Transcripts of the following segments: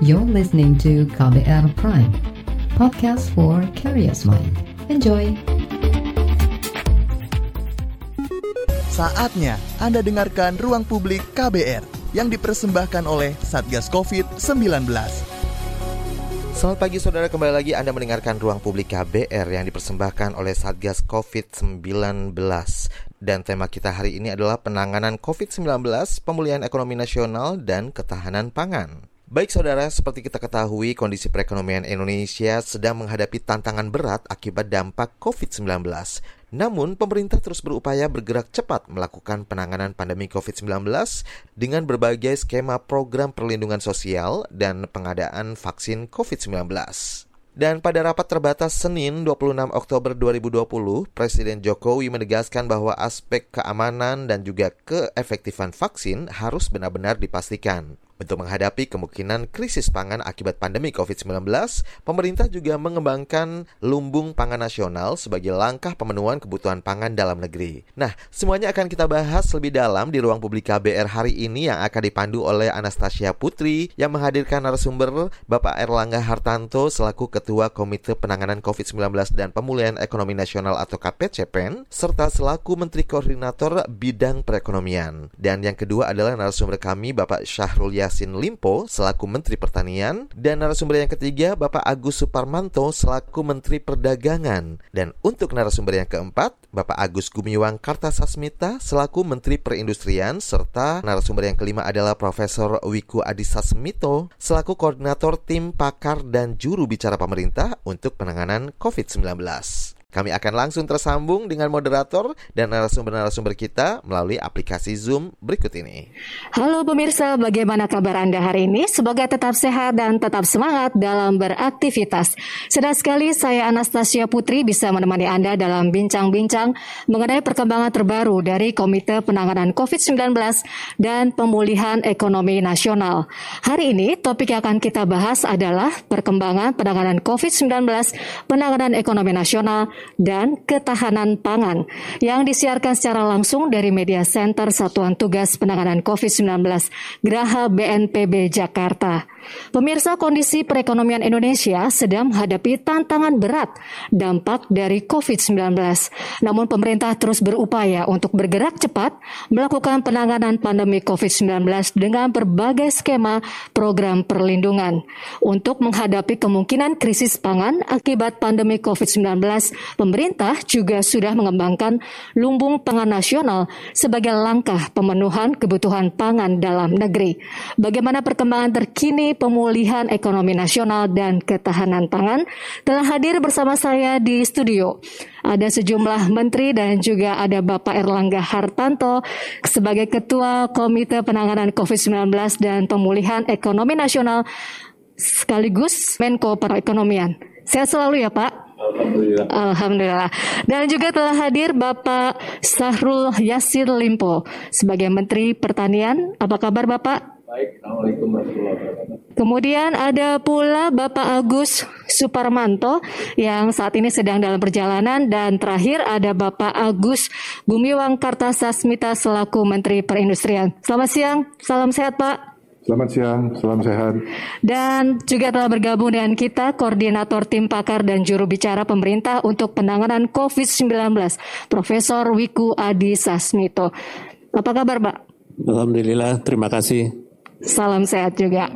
You're listening to KBR Prime, podcast for curious mind. Enjoy! Saatnya Anda dengarkan Ruang Publik KBR yang dipersembahkan oleh Satgas COVID-19. Selamat pagi saudara, kembali lagi Anda mendengarkan Ruang Publik KBR yang dipersembahkan oleh Satgas COVID-19. Dan tema kita hari ini adalah penanganan COVID-19, pemulihan ekonomi nasional, dan ketahanan pangan. Baik saudara, seperti kita ketahui, kondisi perekonomian Indonesia sedang menghadapi tantangan berat akibat dampak COVID-19. Namun, pemerintah terus berupaya bergerak cepat melakukan penanganan pandemi COVID-19 dengan berbagai skema program perlindungan sosial dan pengadaan vaksin COVID-19. Dan pada rapat terbatas Senin 26 Oktober 2020, Presiden Jokowi menegaskan bahwa aspek keamanan dan juga keefektifan vaksin harus benar-benar dipastikan. Untuk menghadapi kemungkinan krisis pangan akibat pandemi COVID-19, pemerintah juga mengembangkan lumbung pangan nasional sebagai langkah pemenuhan kebutuhan pangan dalam negeri. Nah, semuanya akan kita bahas lebih dalam di ruang publik KBR hari ini yang akan dipandu oleh Anastasia Putri yang menghadirkan narasumber Bapak Erlangga Hartanto selaku Ketua Komite Penanganan COVID-19 dan Pemulihan Ekonomi Nasional atau KPCPEN, serta selaku Menteri Koordinator Bidang Perekonomian. Dan yang kedua adalah narasumber kami Bapak Syahrul Yasin Limpo selaku Menteri Pertanian dan narasumber yang ketiga Bapak Agus Suparmanto selaku Menteri Perdagangan dan untuk narasumber yang keempat Bapak Agus Gumiwang Kartasasmita selaku Menteri Perindustrian serta narasumber yang kelima adalah Profesor Wiku Adhisa Smito selaku Koordinator Tim Pakar dan Juru Bicara Pemerintah untuk penanganan COVID-19. Kami akan langsung tersambung dengan moderator dan narasumber-narasumber kita melalui aplikasi Zoom berikut ini. Halo pemirsa, bagaimana kabar Anda hari ini? Semoga tetap sehat dan tetap semangat dalam beraktivitas. Sedang sekali saya Anastasia Putri bisa menemani Anda dalam bincang-bincang mengenai perkembangan terbaru dari Komite Penanganan COVID-19 dan Pemulihan Ekonomi Nasional. Hari ini topik yang akan kita bahas adalah perkembangan penanganan COVID-19, penanganan ekonomi nasional, dan ketahanan pangan yang disiarkan secara langsung dari Media Center Satuan Tugas Penanganan COVID-19 Geraha BNPB Jakarta. Pemirsa kondisi perekonomian Indonesia sedang menghadapi tantangan berat dampak dari COVID-19. Namun pemerintah terus berupaya untuk bergerak cepat melakukan penanganan pandemi COVID-19 dengan berbagai skema program perlindungan. Untuk menghadapi kemungkinan krisis pangan akibat pandemi COVID-19, pemerintah juga sudah mengembangkan lumbung pangan nasional sebagai langkah pemenuhan kebutuhan pangan dalam negeri. Bagaimana perkembangan terkini pemulihan ekonomi nasional dan ketahanan pangan telah hadir bersama saya di studio. Ada sejumlah menteri dan juga ada Bapak Erlangga Hartanto sebagai Ketua Komite Penanganan COVID-19 dan Pemulihan Ekonomi Nasional sekaligus Menko Perekonomian. Sehat selalu ya Pak. Alhamdulillah. Alhamdulillah. Dan juga telah hadir Bapak Sahrul Yasir Limpo sebagai Menteri Pertanian. Apa kabar Bapak? Baik, Assalamualaikum warahmatullahi wabarakatuh. Kemudian ada pula Bapak Agus Suparmanto yang saat ini sedang dalam perjalanan dan terakhir ada Bapak Agus Gumiwang Kartasasmita selaku Menteri Perindustrian. Selamat siang, salam sehat Pak. Selamat siang, salam sehat. Dan juga telah bergabung dengan kita Koordinator Tim Pakar dan Juru Bicara Pemerintah untuk Penanganan COVID-19, Profesor Wiku Adi Sasmito. Apa kabar, Pak? Alhamdulillah, terima kasih. Salam sehat juga.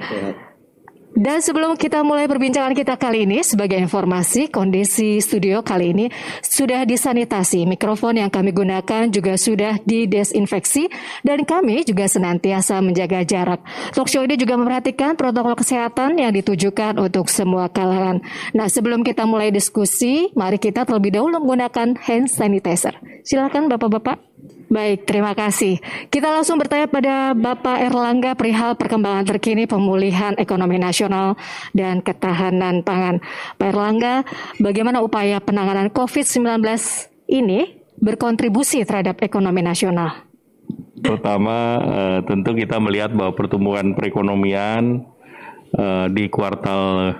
Dan sebelum kita mulai perbincangan kita kali ini, sebagai informasi, kondisi studio kali ini sudah disanitasi. Mikrofon yang kami gunakan juga sudah didesinfeksi dan kami juga senantiasa menjaga jarak. Talk show ini juga memperhatikan protokol kesehatan yang ditujukan untuk semua kalangan. Nah, sebelum kita mulai diskusi, mari kita terlebih dahulu menggunakan hand sanitizer. Silakan Bapak-bapak. Baik, terima kasih. Kita langsung bertanya pada Bapak Erlangga perihal perkembangan terkini pemulihan ekonomi nasional dan ketahanan pangan. Pak Erlangga, bagaimana upaya penanganan COVID-19 ini berkontribusi terhadap ekonomi nasional? Pertama, eh, tentu kita melihat bahwa pertumbuhan perekonomian eh, di kuartal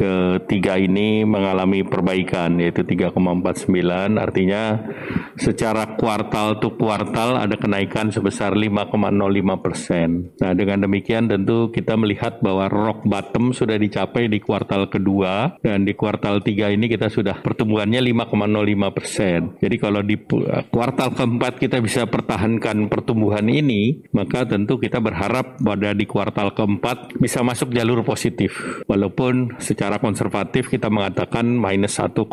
ketiga ini mengalami perbaikan yaitu 3,49 artinya secara kuartal to kuartal ada kenaikan sebesar 5,05 persen. Nah dengan demikian tentu kita melihat bahwa rock bottom sudah dicapai di kuartal kedua dan di kuartal tiga ini kita sudah pertumbuhannya 5,05 persen. Jadi kalau di kuartal keempat kita bisa pertahankan pertumbuhan ini maka tentu kita berharap pada di kuartal keempat bisa masuk jalur positif. Walaupun secara konservatif kita mengatakan minus 1,6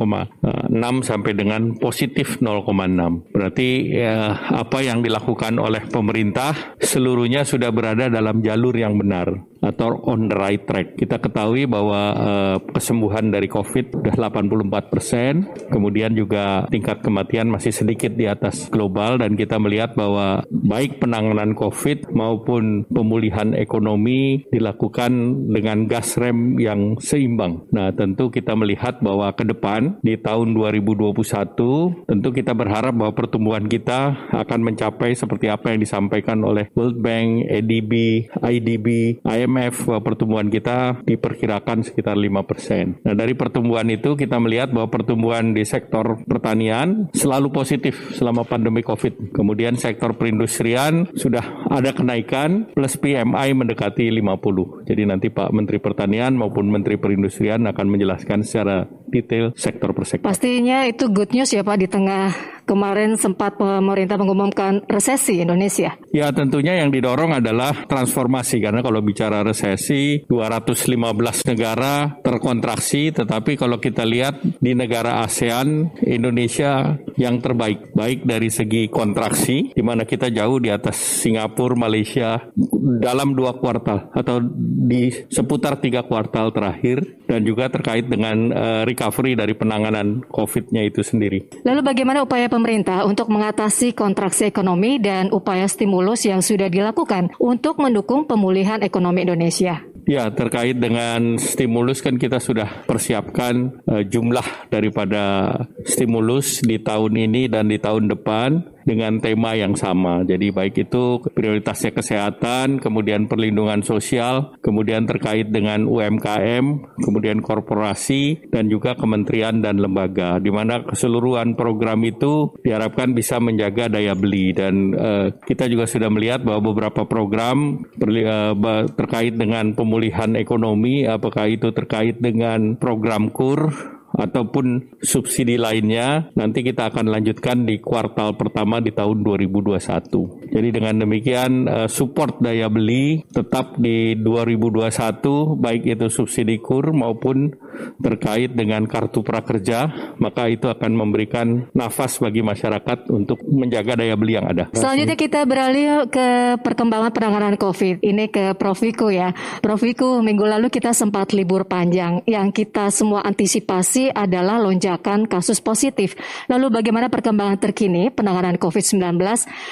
sampai dengan positif 0,6 Berarti ya, apa yang dilakukan oleh pemerintah seluruhnya sudah berada dalam jalur yang benar atau on the right track. Kita ketahui bahwa uh, kesembuhan dari COVID sudah 84 persen, kemudian juga tingkat kematian masih sedikit di atas global dan kita melihat bahwa baik penanganan COVID maupun pemulihan ekonomi dilakukan dengan gas rem yang seimbang. Nah, tentu kita melihat bahwa ke depan di tahun 2021 tentu kita berharap bahwa pertumbuhan kita akan mencapai seperti apa yang disampaikan oleh World Bank, ADB, IDB, IMF IMF pertumbuhan kita diperkirakan sekitar 5%. Nah, dari pertumbuhan itu kita melihat bahwa pertumbuhan di sektor pertanian selalu positif selama pandemi Covid. Kemudian sektor perindustrian sudah ada kenaikan plus PMI mendekati 50. Jadi nanti Pak Menteri Pertanian maupun Menteri Perindustrian akan menjelaskan secara detail sektor per sektor. Pastinya itu good news ya Pak di tengah kemarin sempat pemerintah mengumumkan resesi Indonesia. Ya tentunya yang didorong adalah transformasi karena kalau bicara resesi 215 negara terkontraksi tetapi kalau kita lihat di negara ASEAN Indonesia yang terbaik baik dari segi kontraksi di mana kita jauh di atas Singapura, Malaysia dalam dua kuartal atau di seputar tiga kuartal terakhir dan juga terkait dengan uh, recovery dari penanganan COVID-nya itu sendiri. Lalu bagaimana upaya pemerintah untuk mengatasi kontraksi ekonomi dan upaya stimulus yang sudah dilakukan untuk mendukung pemulihan ekonomi Indonesia? Ya, terkait dengan stimulus kan kita sudah persiapkan uh, jumlah daripada stimulus di tahun ini dan di tahun depan dengan tema yang sama. Jadi baik itu prioritasnya kesehatan, kemudian perlindungan sosial, kemudian terkait dengan UMKM, kemudian korporasi dan juga kementerian dan lembaga di mana keseluruhan program itu diharapkan bisa menjaga daya beli dan uh, kita juga sudah melihat bahwa beberapa program uh, terkait dengan pemulihan ekonomi apakah itu terkait dengan program KUR ataupun subsidi lainnya nanti kita akan lanjutkan di kuartal pertama di tahun 2021. Jadi dengan demikian eh, support daya beli tetap di 2021 baik itu subsidi kur maupun terkait dengan kartu prakerja maka itu akan memberikan nafas bagi masyarakat untuk menjaga daya beli yang ada. Selanjutnya kita beralih ke perkembangan penanganan COVID. Ini ke Prof Viko ya. Prof Viko, minggu lalu kita sempat libur panjang yang kita semua antisipasi adalah lonjakan kasus positif. Lalu bagaimana perkembangan terkini penanganan COVID-19?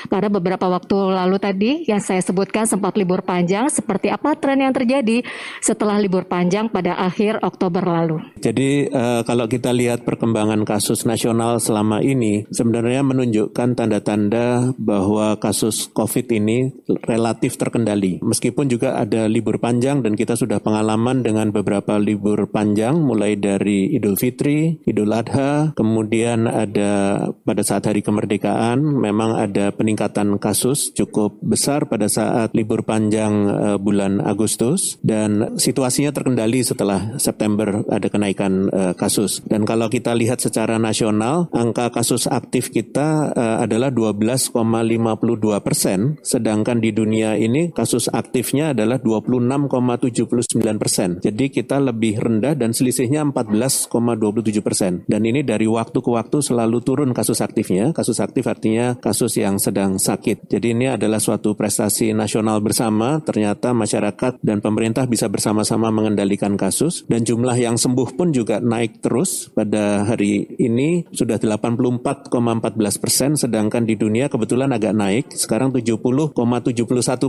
Karena beberapa waktu lalu tadi yang saya sebutkan sempat libur panjang, seperti apa tren yang terjadi setelah libur panjang pada akhir Oktober lalu? Jadi uh, kalau kita lihat perkembangan kasus nasional selama ini, sebenarnya menunjukkan tanda-tanda bahwa kasus COVID ini relatif terkendali. Meskipun juga ada libur panjang dan kita sudah pengalaman dengan beberapa libur panjang mulai dari Idul Fitri, Idul Adha, kemudian ada pada saat hari kemerdekaan memang ada peningkatan kasus cukup besar pada saat libur panjang uh, bulan Agustus dan situasinya terkendali setelah September ada kenaikan uh, kasus. Dan kalau kita lihat secara nasional, angka kasus aktif kita uh, adalah 12,52 persen, sedangkan di dunia ini kasus aktifnya adalah 26,79 persen. Jadi kita lebih rendah dan selisihnya 14, 27 persen. Dan ini dari waktu ke waktu selalu turun kasus aktifnya. Kasus aktif artinya kasus yang sedang sakit. Jadi ini adalah suatu prestasi nasional bersama. Ternyata masyarakat dan pemerintah bisa bersama-sama mengendalikan kasus. Dan jumlah yang sembuh pun juga naik terus. Pada hari ini sudah 84,14 persen. Sedangkan di dunia kebetulan agak naik. Sekarang 70,71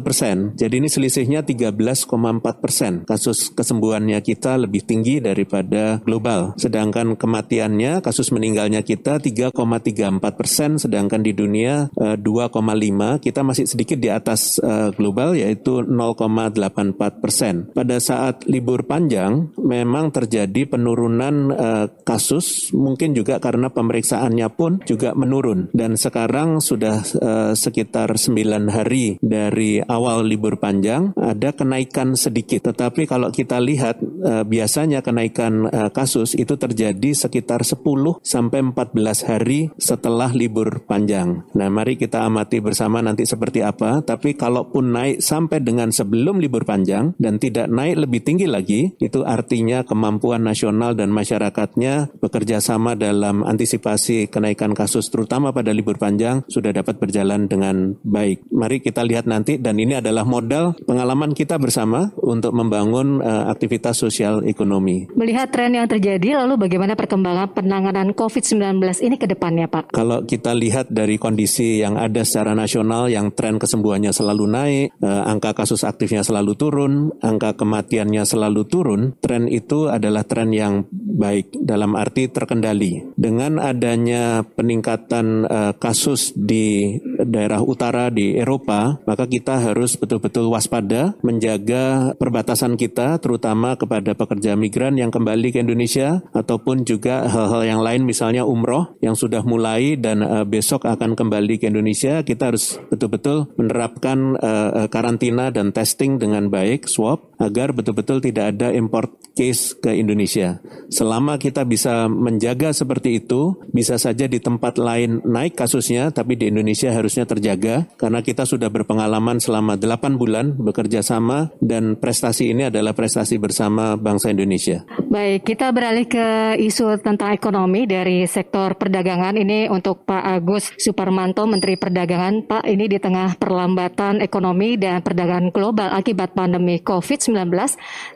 persen. Jadi ini selisihnya 13,4 persen. Kasus kesembuhannya kita lebih tinggi daripada global. Sedang sedangkan kematiannya, kasus meninggalnya kita 3,34 persen, sedangkan di dunia 2,5 eh, kita masih sedikit di atas uh, global yaitu 0,84 persen. Pada saat libur panjang, memang terjadi terjadi penurunan uh, kasus, mungkin juga karena pemeriksaannya pun juga menurun. Dan sekarang sudah uh, sekitar 9 hari dari awal libur panjang, ada kenaikan sedikit. Tetapi kalau kita lihat uh, biasanya kenaikan uh, kasus itu terjadi sekitar 10 sampai 14 hari setelah libur panjang. Nah, mari kita amati bersama nanti seperti apa. Tapi kalaupun naik sampai dengan sebelum libur panjang dan tidak naik lebih tinggi lagi, itu artinya kemampuan nasional dan masyarakatnya bekerja sama dalam antisipasi kenaikan kasus terutama pada libur panjang sudah dapat berjalan dengan baik. Mari kita lihat nanti dan ini adalah modal pengalaman kita bersama untuk membangun uh, aktivitas sosial ekonomi. Melihat tren yang terjadi lalu bagaimana perkembangan penanganan COVID-19 ini ke depannya, Pak? Kalau kita lihat dari kondisi yang ada secara nasional yang tren kesembuhannya selalu naik, uh, angka kasus aktifnya selalu turun, angka kematiannya selalu turun, tren itu adalah tren yang baik dalam arti terkendali. Dengan adanya peningkatan uh, kasus di daerah utara di Eropa, maka kita harus betul-betul waspada menjaga perbatasan kita terutama kepada pekerja migran yang kembali ke Indonesia ataupun juga hal-hal yang lain misalnya umroh yang sudah mulai dan uh, besok akan kembali ke Indonesia, kita harus betul-betul menerapkan uh, karantina dan testing dengan baik swab agar betul-betul tidak ada import case ke Indonesia. Selama kita bisa menjaga seperti itu, bisa saja di tempat lain naik kasusnya, tapi di Indonesia harusnya terjaga karena kita sudah berpengalaman selama 8 bulan bekerja sama dan prestasi ini adalah prestasi bersama bangsa Indonesia. Baik, kita beralih ke isu tentang ekonomi dari sektor perdagangan ini untuk Pak Agus Suparmanto, Menteri Perdagangan. Pak, ini di tengah perlambatan ekonomi dan perdagangan global akibat pandemi COVID-19,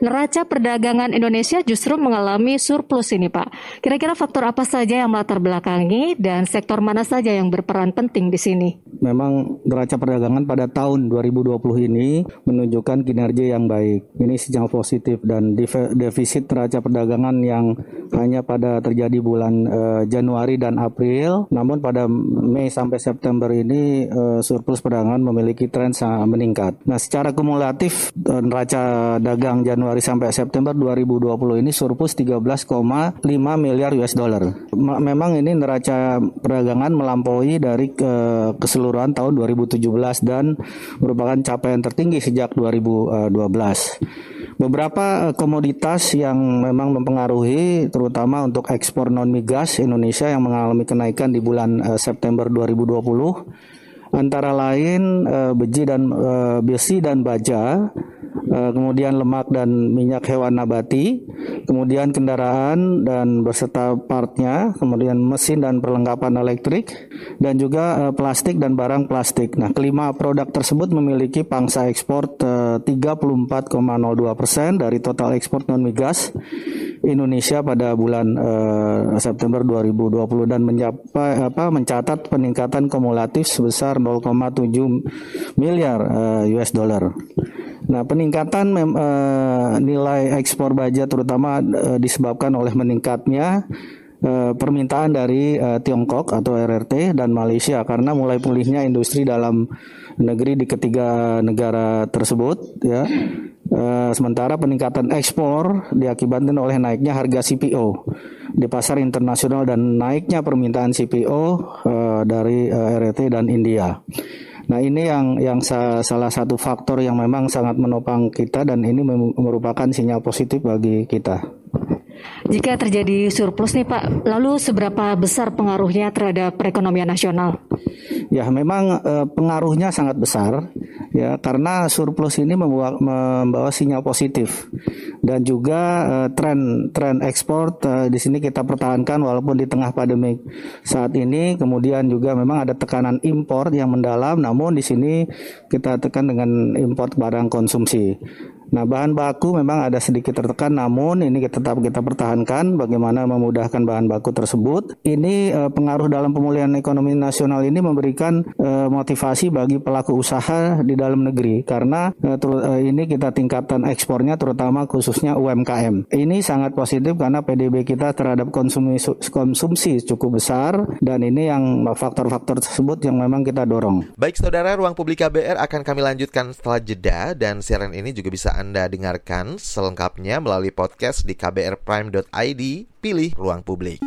neraca perdagangan Indonesia justru mengalami surplus ini Pak. Kira-kira faktor apa saja yang melatar belakangi dan sektor mana saja yang berperan penting di sini? Memang neraca perdagangan pada tahun 2020 ini menunjukkan kinerja yang baik. Ini sejauh positif dan defisit neraca perdagangan yang hanya pada terjadi bulan uh, Januari dan April, namun pada Mei sampai September ini uh, surplus perdagangan memiliki tren sangat meningkat. Nah, secara kumulatif uh, neraca dagang Januari sampai September 2020 ini surplus 13,5 miliar US dollar. Memang ini neraca perdagangan melampaui dari uh, keseluruhan tahun 2017 dan merupakan capaian tertinggi sejak 2012. Beberapa komoditas yang memang mempengaruhi terutama untuk ekspor non migas Indonesia yang mengalami kenaikan di bulan September 2020 antara lain beji dan besi dan baja Eh, kemudian lemak dan minyak hewan nabati, kemudian kendaraan dan beserta partnya, kemudian mesin dan perlengkapan elektrik, dan juga uh, plastik dan barang plastik. Nah, kelima produk tersebut memiliki pangsa ekspor uh, 34,02 persen dari total ekspor non migas Indonesia pada bulan September 2020 dan mencapai apa mencatat peningkatan kumulatif sebesar 0,7 miliar US dollar. Nah, peningkatan mem, uh, nilai ekspor baja terutama uh, disebabkan oleh meningkatnya uh, permintaan dari uh, Tiongkok atau RRT dan Malaysia karena mulai pulihnya industri dalam negeri di ketiga negara tersebut ya. Uh, sementara peningkatan ekspor diakibatkan oleh naiknya harga CPO di pasar internasional dan naiknya permintaan CPO uh, dari uh, RRT dan India. Nah ini yang yang sa salah satu faktor yang memang sangat menopang kita dan ini merupakan sinyal positif bagi kita. Jika terjadi surplus nih Pak, lalu seberapa besar pengaruhnya terhadap perekonomian nasional? Ya memang e, pengaruhnya sangat besar ya karena surplus ini membawa, membawa sinyal positif. Dan juga e, tren tren ekspor e, di sini kita pertahankan walaupun di tengah pandemi. Saat ini kemudian juga memang ada tekanan impor yang mendalam namun di sini kita tekan dengan impor barang konsumsi Nah, bahan baku memang ada sedikit tertekan, namun ini tetap kita pertahankan bagaimana memudahkan bahan baku tersebut. Ini eh, pengaruh dalam pemulihan ekonomi nasional ini memberikan eh, motivasi bagi pelaku usaha di dalam negeri karena eh, eh, ini kita tingkatkan ekspornya terutama khususnya UMKM. Ini sangat positif karena PDB kita terhadap konsumsi konsumsi cukup besar dan ini yang faktor-faktor tersebut yang memang kita dorong. Baik saudara, ruang publik KBR akan kami lanjutkan setelah jeda dan siaran ini juga bisa Anda dengarkan selengkapnya melalui podcast di kbrprime.id, pilih ruang publik.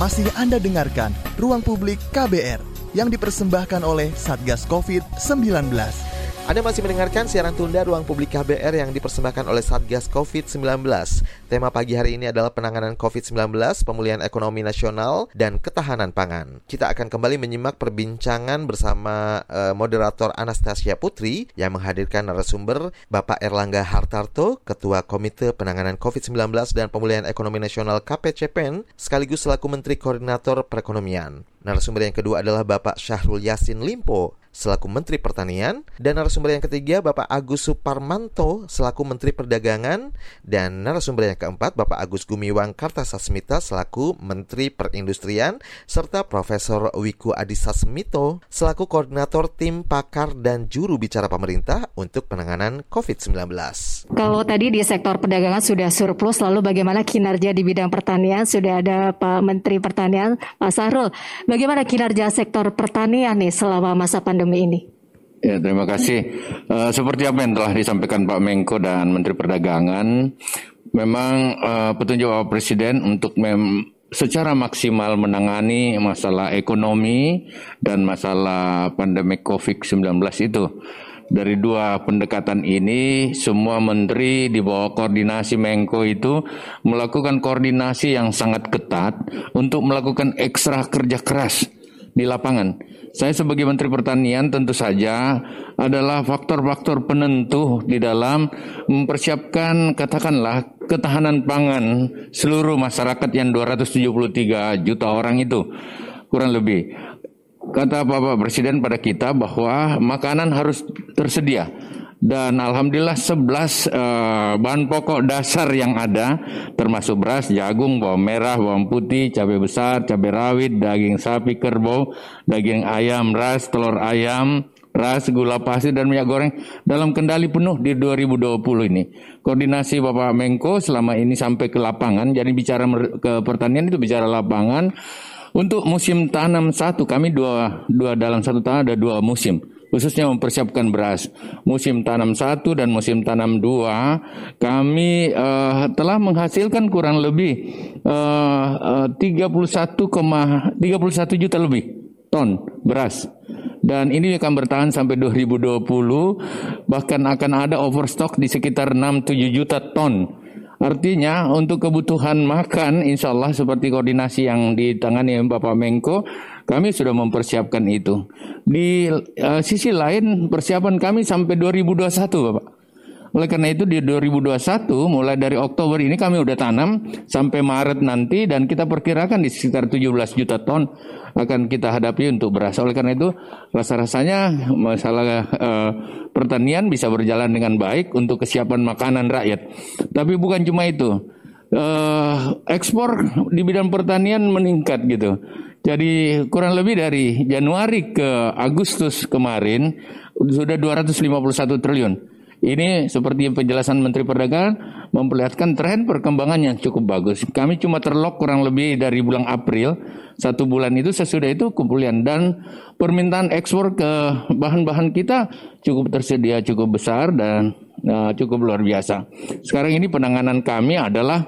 Masih Anda dengarkan Ruang Publik KBR yang dipersembahkan oleh Satgas COVID-19. Anda masih mendengarkan siaran tunda Ruang Publik KBR yang dipersembahkan oleh Satgas COVID-19. Tema pagi hari ini adalah penanganan COVID-19, pemulihan ekonomi nasional, dan ketahanan pangan. Kita akan kembali menyimak perbincangan bersama uh, moderator Anastasia Putri yang menghadirkan narasumber Bapak Erlangga Hartarto, Ketua Komite Penanganan COVID-19 dan Pemulihan Ekonomi Nasional KPCPEN, sekaligus selaku Menteri Koordinator Perekonomian. Narasumber yang kedua adalah Bapak Syahrul Yasin Limpo, selaku Menteri Pertanian, dan narasumber yang ketiga Bapak Agus Suparmanto selaku Menteri Perdagangan, dan narasumber yang keempat Bapak Agus Gumiwang Kartasasmita selaku Menteri Perindustrian, serta Profesor Wiku Adhisa Smito selaku Koordinator Tim Pakar dan Juru Bicara Pemerintah untuk penanganan COVID-19. Kalau tadi di sektor perdagangan sudah surplus, lalu bagaimana kinerja di bidang pertanian? Sudah ada Pak Menteri Pertanian, Pak Sahrul. Bagaimana kinerja sektor pertanian nih selama masa pandemi? Pandemi ini? Ya, terima kasih. Uh, seperti apa yang telah disampaikan Pak Menko dan Menteri Perdagangan, memang uh, petunjuk Bapak Presiden untuk mem secara maksimal menangani masalah ekonomi dan masalah pandemi COVID-19 itu. Dari dua pendekatan ini, semua menteri di bawah koordinasi Menko itu melakukan koordinasi yang sangat ketat untuk melakukan ekstra kerja keras di lapangan saya sebagai Menteri Pertanian tentu saja adalah faktor-faktor penentu di dalam mempersiapkan katakanlah ketahanan pangan seluruh masyarakat yang 273 juta orang itu kurang lebih. Kata Bapak Presiden pada kita bahwa makanan harus tersedia dan alhamdulillah 11 uh, eh, bahan pokok dasar yang ada termasuk beras, jagung, bawang merah, bawang putih, cabai besar, cabai rawit, daging sapi, kerbau, daging ayam, ras, telur ayam, ras, gula pasir dan minyak goreng dalam kendali penuh di 2020 ini. Koordinasi Bapak Menko selama ini sampai ke lapangan, jadi bicara ke pertanian itu bicara lapangan. Untuk musim tanam satu, kami dua, dua dalam satu tahun ada dua musim khususnya mempersiapkan beras. Musim tanam satu dan musim tanam dua, kami uh, telah menghasilkan kurang lebih uh, uh, 31, 31 juta lebih ton beras. Dan ini akan bertahan sampai 2020, bahkan akan ada overstock di sekitar 6-7 juta ton. Artinya untuk kebutuhan makan insya Allah seperti koordinasi yang ditangani Bapak Menko kami sudah mempersiapkan itu. Di uh, sisi lain persiapan kami sampai 2021 Bapak. Oleh karena itu di 2021 mulai dari Oktober ini kami udah tanam sampai Maret nanti dan kita perkirakan di sekitar 17 juta ton akan kita hadapi untuk beras. Oleh karena itu rasa-rasanya masalah uh, pertanian bisa berjalan dengan baik untuk kesiapan makanan rakyat. Tapi bukan cuma itu. Uh, ekspor di bidang pertanian meningkat gitu. Jadi kurang lebih dari Januari ke Agustus kemarin sudah 251 triliun. Ini seperti penjelasan Menteri Perdagangan memperlihatkan tren perkembangan yang cukup bagus. Kami cuma terlok kurang lebih dari bulan April, satu bulan itu sesudah itu kemuliaan dan permintaan ekspor ke bahan-bahan kita cukup tersedia cukup besar dan uh, cukup luar biasa. Sekarang ini penanganan kami adalah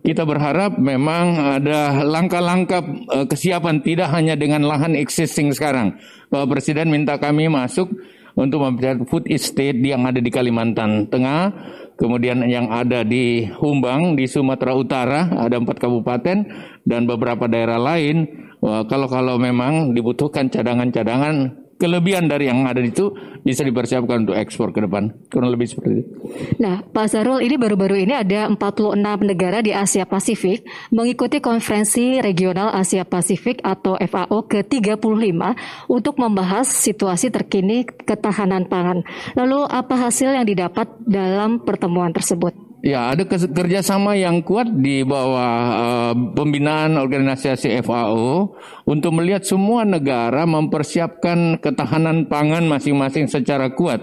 kita berharap memang ada langkah-langkah uh, kesiapan tidak hanya dengan lahan existing sekarang. Bapak Presiden minta kami masuk untuk memperlihatkan food estate yang ada di Kalimantan Tengah, kemudian yang ada di Humbang di Sumatera Utara ada empat kabupaten dan beberapa daerah lain. Kalau kalau memang dibutuhkan cadangan-cadangan kelebihan dari yang ada itu bisa dipersiapkan untuk ekspor ke depan. Kurang lebih seperti itu. Nah, Pak Zarul, ini baru-baru ini ada 46 negara di Asia Pasifik mengikuti konferensi regional Asia Pasifik atau FAO ke-35 untuk membahas situasi terkini ketahanan pangan. Lalu apa hasil yang didapat dalam pertemuan tersebut? Ya, ada kerjasama yang kuat di bawah uh, pembinaan organisasi FAO untuk melihat semua negara mempersiapkan ketahanan pangan masing-masing secara kuat.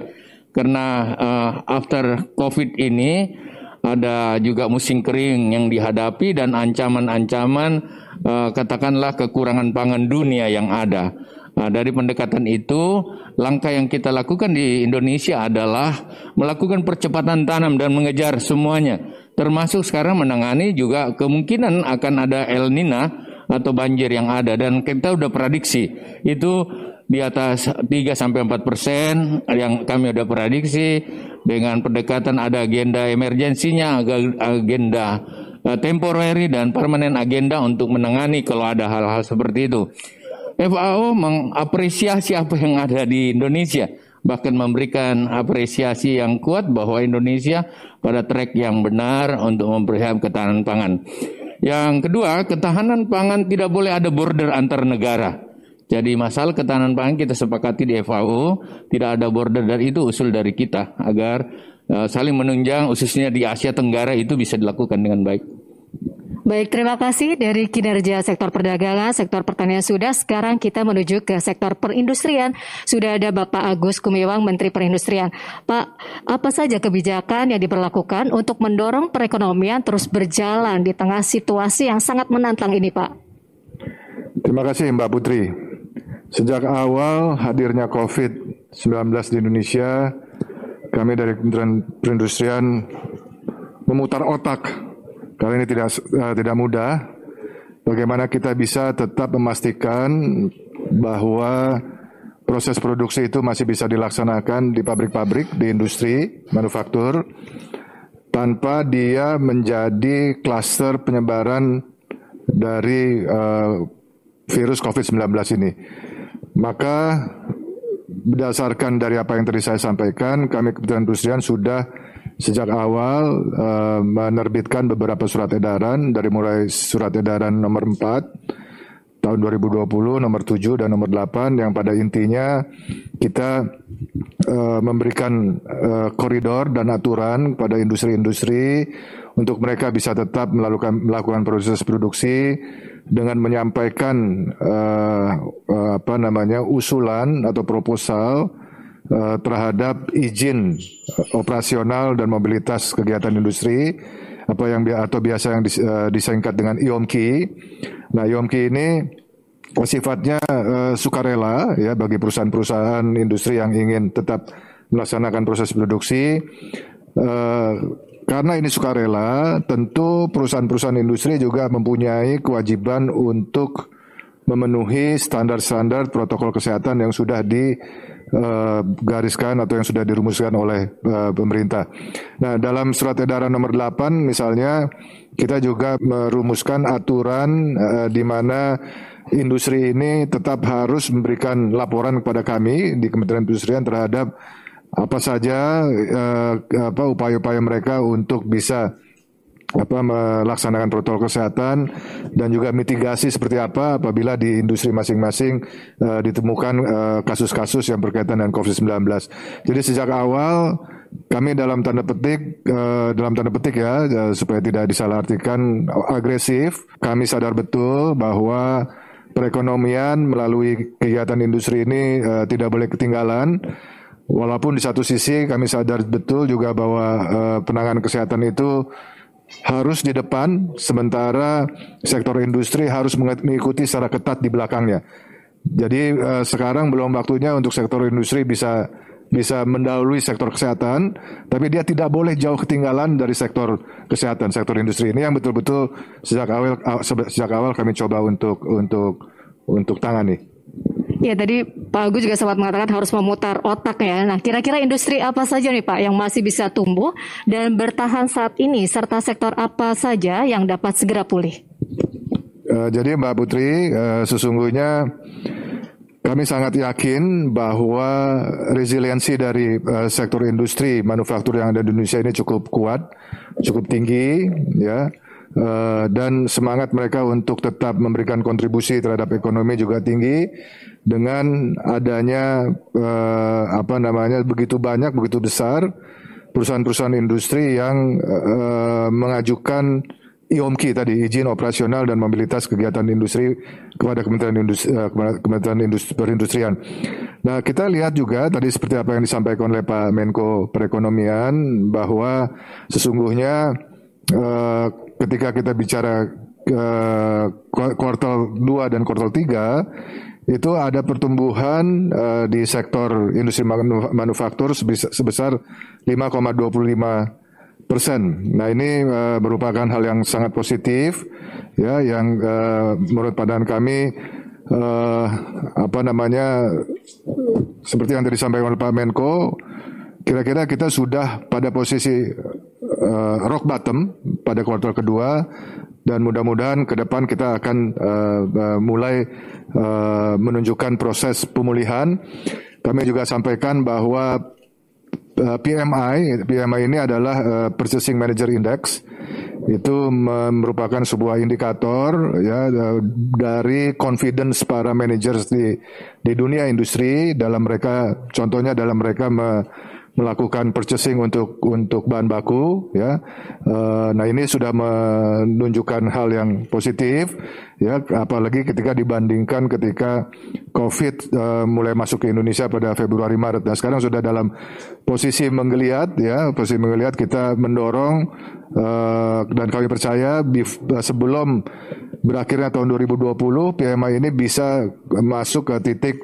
Karena uh, after COVID ini ada juga musim kering yang dihadapi dan ancaman-ancaman uh, katakanlah kekurangan pangan dunia yang ada. Nah, dari pendekatan itu, langkah yang kita lakukan di Indonesia adalah melakukan percepatan tanam dan mengejar semuanya. Termasuk sekarang menangani juga kemungkinan akan ada El Nina atau banjir yang ada dan kita udah prediksi itu di atas 3 sampai 4 persen yang kami udah prediksi dengan pendekatan ada agenda emergensinya, agenda uh, temporary dan permanen agenda untuk menangani kalau ada hal-hal seperti itu. FAO mengapresiasi apa yang ada di Indonesia, bahkan memberikan apresiasi yang kuat bahwa Indonesia pada track yang benar untuk mempersiapkan ketahanan pangan. Yang kedua, ketahanan pangan tidak boleh ada border antar negara. Jadi masalah ketahanan pangan kita sepakati di FAO tidak ada border dan itu usul dari kita agar uh, saling menunjang khususnya di Asia Tenggara itu bisa dilakukan dengan baik. Baik, terima kasih dari kinerja sektor perdagangan, sektor pertanian sudah. Sekarang kita menuju ke sektor perindustrian. Sudah ada Bapak Agus Kumiwang, Menteri Perindustrian. Pak, apa saja kebijakan yang diberlakukan untuk mendorong perekonomian terus berjalan di tengah situasi yang sangat menantang ini, Pak? Terima kasih Mbak Putri. Sejak awal hadirnya COVID-19 di Indonesia, kami dari Kementerian Perindustrian memutar otak karena ini tidak uh, tidak mudah. Bagaimana kita bisa tetap memastikan bahwa proses produksi itu masih bisa dilaksanakan di pabrik-pabrik, di industri manufaktur tanpa dia menjadi klaster penyebaran dari uh, virus COVID-19 ini. Maka berdasarkan dari apa yang tadi saya sampaikan, kami Kementerian Industrian sudah sejak awal uh, menerbitkan beberapa surat edaran dari mulai surat edaran nomor 4 tahun 2020, nomor 7 dan nomor 8 yang pada intinya kita uh, memberikan uh, koridor dan aturan pada industri-industri untuk mereka bisa tetap melakukan melakukan proses produksi dengan menyampaikan uh, uh, apa namanya usulan atau proposal uh, terhadap izin operasional dan mobilitas kegiatan industri apa yang atau biasa yang uh, disingkat dengan IOMKI. Nah, IOMKI ini sifatnya uh, sukarela ya bagi perusahaan-perusahaan industri yang ingin tetap melaksanakan proses produksi. Uh, karena ini sukarela, tentu perusahaan-perusahaan industri juga mempunyai kewajiban untuk memenuhi standar-standar protokol kesehatan yang sudah di uh, gariskan atau yang sudah dirumuskan oleh uh, pemerintah. Nah, dalam surat edaran nomor 8 misalnya kita juga merumuskan aturan uh, di mana industri ini tetap harus memberikan laporan kepada kami di Kementerian Perindustrian terhadap apa saja upaya-upaya mereka untuk bisa apa melaksanakan protokol kesehatan dan juga mitigasi seperti apa apabila di industri masing-masing uh, ditemukan eh, kasus-kasus uh, yang berkaitan dengan COVID-19. Jadi sejak awal kami dalam tanda petik uh, dalam tanda petik ya uh, supaya tidak disalahartikan agresif, kami sadar betul bahwa perekonomian melalui kegiatan industri ini uh, tidak boleh ketinggalan. Walaupun di satu sisi kami sadar betul juga bahwa uh, penanganan kesehatan itu harus di depan, sementara sektor industri harus mengikuti secara ketat di belakangnya. Jadi uh, sekarang belum waktunya untuk sektor industri bisa bisa mendahului sektor kesehatan, tapi dia tidak boleh jauh ketinggalan dari sektor kesehatan, sektor industri ini yang betul-betul sejak awal sejak awal kami coba untuk untuk untuk tangani. Ya tadi Pak Agus juga sempat mengatakan harus memutar otak ya. Nah kira-kira industri apa saja nih Pak yang masih bisa tumbuh dan bertahan saat ini serta sektor apa saja yang dapat segera pulih? Uh, jadi Mbak Putri uh, sesungguhnya kami sangat yakin bahwa resiliensi dari uh, sektor industri manufaktur yang ada di Indonesia ini cukup kuat, cukup tinggi ya. Uh, dan semangat mereka untuk tetap memberikan kontribusi terhadap ekonomi juga tinggi dengan adanya uh, apa namanya begitu banyak begitu besar perusahaan-perusahaan industri yang uh, mengajukan IOMKI tadi izin operasional dan mobilitas kegiatan industri kepada Kementerian Industri uh, Kementerian Industri Perindustrian. Nah, kita lihat juga tadi seperti apa yang disampaikan oleh Pak Menko Perekonomian bahwa sesungguhnya uh, ketika kita bicara uh, kuartal 2 dan kuartal 3 itu ada pertumbuhan uh, di sektor industri manufaktur sebesar 5,25 persen. Nah ini uh, merupakan hal yang sangat positif, ya, yang uh, menurut pandangan kami uh, apa namanya seperti yang tadi disampaikan oleh Pak Menko, kira-kira kita sudah pada posisi uh, rock bottom pada kuartal kedua dan mudah-mudahan ke depan kita akan uh, uh, mulai uh, menunjukkan proses pemulihan. Kami juga sampaikan bahwa uh, PMI, PMI ini adalah uh, Purchasing Manager Index, itu merupakan sebuah indikator ya dari confidence para managers di di dunia industri dalam mereka, contohnya dalam mereka me, melakukan purchasing untuk untuk bahan baku ya. Uh, nah ini sudah menunjukkan hal yang positif ya apalagi ketika dibandingkan ketika Covid uh, mulai masuk ke Indonesia pada Februari Maret. Nah sekarang sudah dalam posisi menggeliat ya, posisi menggeliat kita mendorong uh, dan kami percaya sebelum berakhirnya tahun 2020 PMI ini bisa masuk ke titik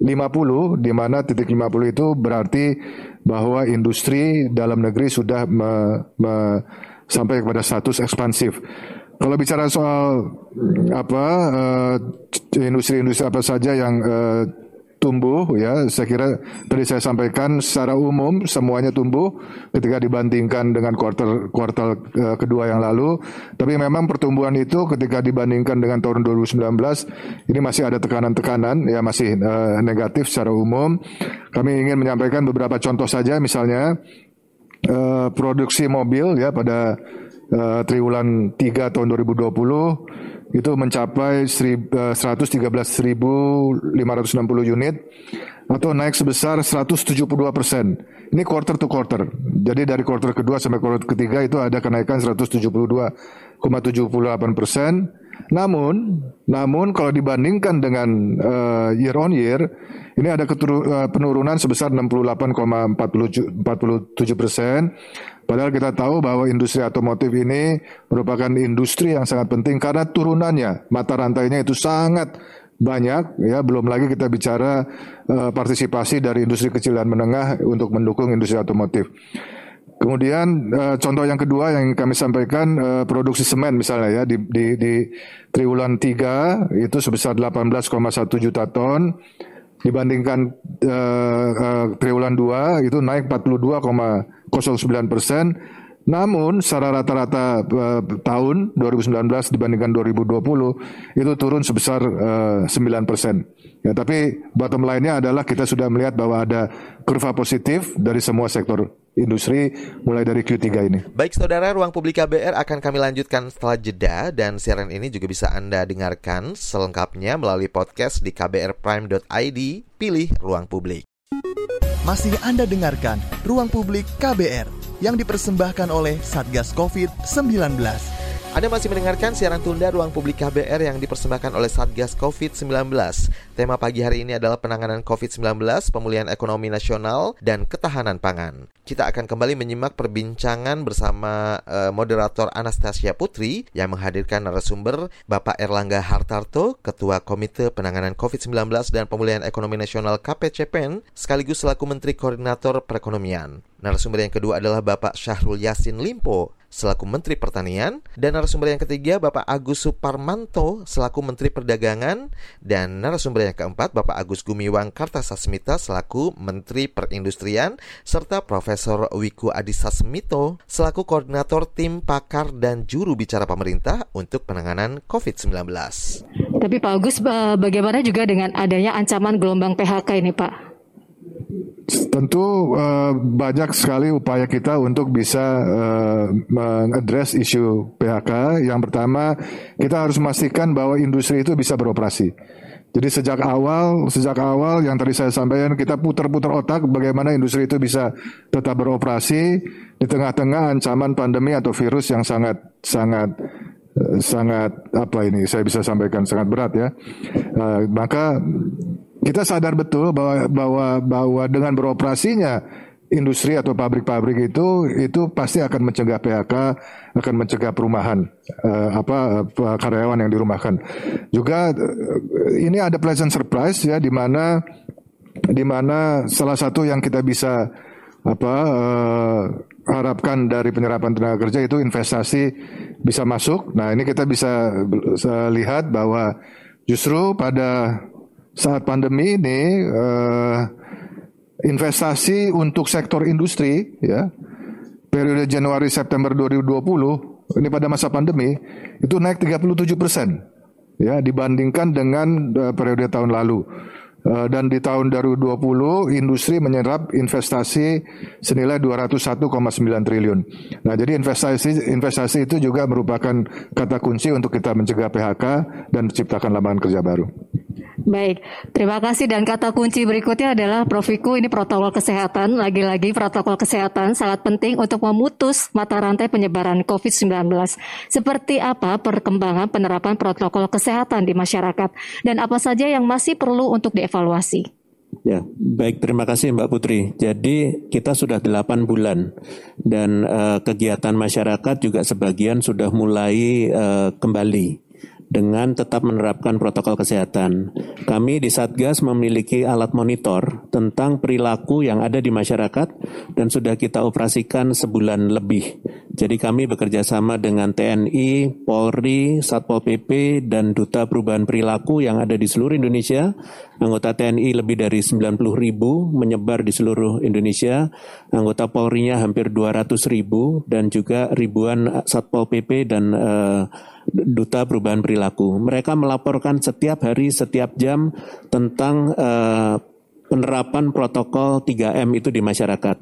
50 di mana titik 50 itu berarti bahwa industri dalam negeri sudah me, me, sampai kepada status ekspansif. Kalau bicara soal apa eh, industri-industri apa saja yang uh, tumbuh ya saya kira tadi saya sampaikan secara umum semuanya tumbuh ketika dibandingkan dengan kuartal kuartal uh, kedua yang lalu tapi memang pertumbuhan itu ketika dibandingkan dengan tahun 2019 ini masih ada tekanan-tekanan ya masih uh, negatif secara umum kami ingin menyampaikan beberapa contoh saja misalnya uh, produksi mobil ya pada uh, triwulan 3 tahun 2020 itu mencapai 113.560 eh, unit atau naik sebesar 172 persen. Ini quarter to quarter. Jadi dari quarter kedua sampai quarter ketiga itu ada kenaikan 172,78 persen. Namun, namun kalau dibandingkan dengan uh, year on year, ini ada keturu, uh, penurunan sebesar 68,47 persen. Padahal kita tahu bahwa industri otomotif ini merupakan industri yang sangat penting karena turunannya mata rantainya itu sangat banyak ya belum lagi kita bicara uh, partisipasi dari industri kecil dan menengah untuk mendukung industri otomotif. Kemudian uh, contoh yang kedua yang kami sampaikan uh, produksi semen misalnya ya di di, di triwulan 3 itu sebesar 18,1 juta ton dibandingkan uh, uh, triwulan 2 itu naik 42,09 persen. Namun secara rata-rata uh, tahun 2019 dibandingkan 2020 itu turun sebesar uh, 9 persen. Ya, tapi bottom line-nya adalah kita sudah melihat bahwa ada kurva positif dari semua sektor industri mulai dari Q3 ini. Baik saudara, Ruang Publik KBR akan kami lanjutkan setelah jeda dan siaran ini juga bisa Anda dengarkan selengkapnya melalui podcast di kbrprime.id, pilih Ruang Publik. Masih Anda dengarkan Ruang Publik KBR yang dipersembahkan oleh Satgas COVID-19. Anda masih mendengarkan siaran tunda Ruang Publik KBR yang dipersembahkan oleh Satgas COVID-19. Tema pagi hari ini adalah penanganan COVID-19, pemulihan ekonomi nasional, dan ketahanan pangan. Kita akan kembali menyimak perbincangan bersama uh, moderator Anastasia Putri yang menghadirkan narasumber Bapak Erlangga Hartarto, Ketua Komite Penanganan COVID-19 dan Pemulihan Ekonomi Nasional KPCPEN, sekaligus selaku Menteri Koordinator Perekonomian. Narasumber yang kedua adalah Bapak Syahrul Yasin Limpo, selaku Menteri Pertanian dan narasumber yang ketiga Bapak Agus Suparmanto selaku Menteri Perdagangan dan narasumber yang keempat Bapak Agus Gumiwang Kartasasmita selaku Menteri Perindustrian serta Profesor Wiku Adhisa Smito selaku Koordinator Tim Pakar dan Juru Bicara Pemerintah untuk penanganan COVID-19. Tapi Pak Agus bagaimana juga dengan adanya ancaman gelombang PHK ini Pak? Tentu uh, banyak sekali upaya kita untuk bisa uh, mengadres isu PHK. Yang pertama, kita harus memastikan bahwa industri itu bisa beroperasi. Jadi sejak awal, sejak awal yang tadi saya sampaikan kita putar-putar otak bagaimana industri itu bisa tetap beroperasi di tengah-tengah ancaman pandemi atau virus yang sangat sangat eh, sangat apa ini saya bisa sampaikan sangat berat ya. Uh, maka kita sadar betul bahwa bahwa bahwa dengan beroperasinya industri atau pabrik-pabrik itu itu pasti akan mencegah PHK, akan mencegah perumahan uh, apa uh, karyawan yang dirumahkan. Juga uh, ini ada pleasant surprise ya di mana di mana salah satu yang kita bisa apa uh, harapkan dari penyerapan tenaga kerja itu investasi bisa masuk. Nah, ini kita bisa, bisa lihat bahwa justru pada saat pandemi ini uh, investasi untuk sektor industri ya periode Januari September 2020 ini pada masa pandemi itu naik 37 persen ya dibandingkan dengan uh, periode tahun lalu. Uh, dan di tahun 2020 industri menyerap investasi senilai 201,9 triliun. Nah, jadi investasi investasi itu juga merupakan kata kunci untuk kita mencegah PHK dan menciptakan lapangan kerja baru. Baik, terima kasih dan kata kunci berikutnya adalah Prof. Wiku ini protokol kesehatan. Lagi-lagi protokol kesehatan sangat penting untuk memutus mata rantai penyebaran COVID-19. Seperti apa perkembangan penerapan protokol kesehatan di masyarakat dan apa saja yang masih perlu untuk dievaluasi? Ya, baik terima kasih Mbak Putri. Jadi kita sudah 8 bulan dan uh, kegiatan masyarakat juga sebagian sudah mulai uh, kembali dengan tetap menerapkan protokol kesehatan. Kami di Satgas memiliki alat monitor tentang perilaku yang ada di masyarakat dan sudah kita operasikan sebulan lebih. Jadi kami bekerja sama dengan TNI, Polri, Satpol PP, dan Duta Perubahan Perilaku yang ada di seluruh Indonesia. Anggota TNI lebih dari 90 ribu menyebar di seluruh Indonesia. Anggota Polri-nya hampir 200 ribu dan juga ribuan Satpol PP dan uh, Duta Perubahan Perilaku. Mereka melaporkan setiap hari, setiap jam tentang uh, penerapan protokol 3M itu di masyarakat.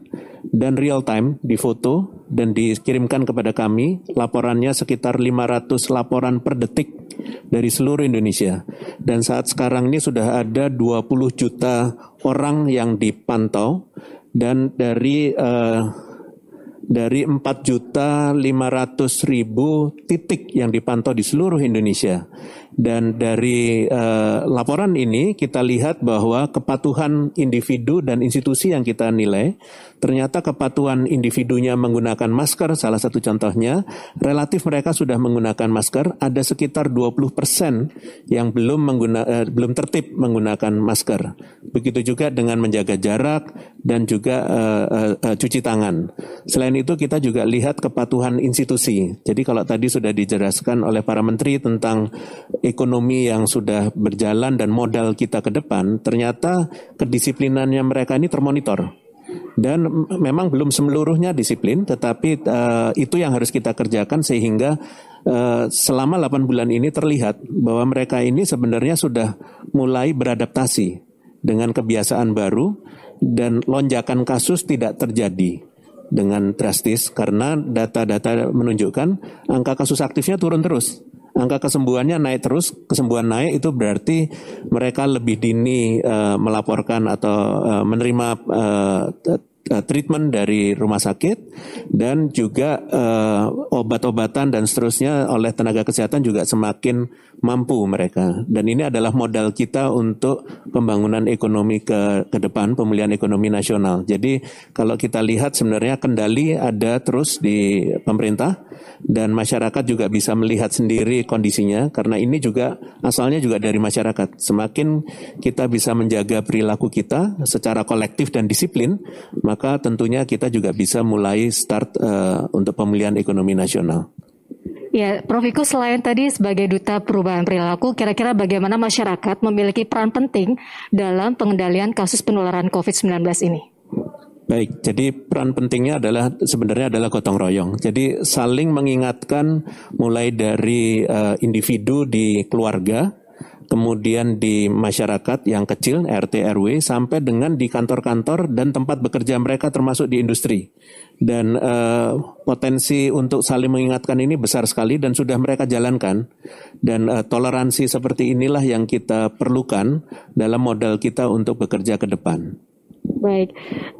Dan real time di foto dan dikirimkan kepada kami, laporannya sekitar 500 laporan per detik dari seluruh Indonesia. Dan saat sekarang ini sudah ada 20 juta orang yang dipantau dan dari uh, dari 4 juta 500 ribu titik yang dipantau di seluruh Indonesia. Dan dari uh, laporan ini kita lihat bahwa kepatuhan individu dan institusi yang kita nilai, ternyata kepatuhan individunya menggunakan masker, salah satu contohnya, relatif mereka sudah menggunakan masker, ada sekitar 20 persen yang belum mengguna, uh, belum tertib menggunakan masker. Begitu juga dengan menjaga jarak dan juga uh, uh, uh, cuci tangan. Selain itu kita juga lihat kepatuhan institusi. Jadi kalau tadi sudah dijelaskan oleh para menteri tentang ekonomi yang sudah berjalan dan modal kita ke depan, ternyata kedisiplinannya mereka ini termonitor. Dan memang belum semeluruhnya disiplin, tetapi uh, itu yang harus kita kerjakan sehingga uh, selama 8 bulan ini terlihat bahwa mereka ini sebenarnya sudah mulai beradaptasi dengan kebiasaan baru dan lonjakan kasus tidak terjadi dengan drastis karena data-data menunjukkan angka kasus aktifnya turun terus angka kesembuhannya naik terus, kesembuhan naik itu berarti mereka lebih dini uh, melaporkan atau uh, menerima uh, treatment dari rumah sakit dan juga uh, obat-obatan dan seterusnya oleh tenaga kesehatan juga semakin mampu mereka dan ini adalah modal kita untuk pembangunan ekonomi ke ke depan pemulihan ekonomi nasional. Jadi kalau kita lihat sebenarnya kendali ada terus di pemerintah dan masyarakat juga bisa melihat sendiri kondisinya karena ini juga asalnya juga dari masyarakat. Semakin kita bisa menjaga perilaku kita secara kolektif dan disiplin, maka tentunya kita juga bisa mulai start uh, untuk pemulihan ekonomi nasional. Ya, Prof. Iko selain tadi sebagai duta perubahan perilaku, kira-kira bagaimana masyarakat memiliki peran penting dalam pengendalian kasus penularan COVID-19 ini? Baik, jadi peran pentingnya adalah sebenarnya adalah gotong royong. Jadi saling mengingatkan mulai dari uh, individu di keluarga, kemudian di masyarakat yang kecil RT RW sampai dengan di kantor-kantor dan tempat bekerja mereka termasuk di industri. Dan uh, potensi untuk saling mengingatkan ini besar sekali dan sudah mereka jalankan. Dan uh, toleransi seperti inilah yang kita perlukan dalam modal kita untuk bekerja ke depan. Baik,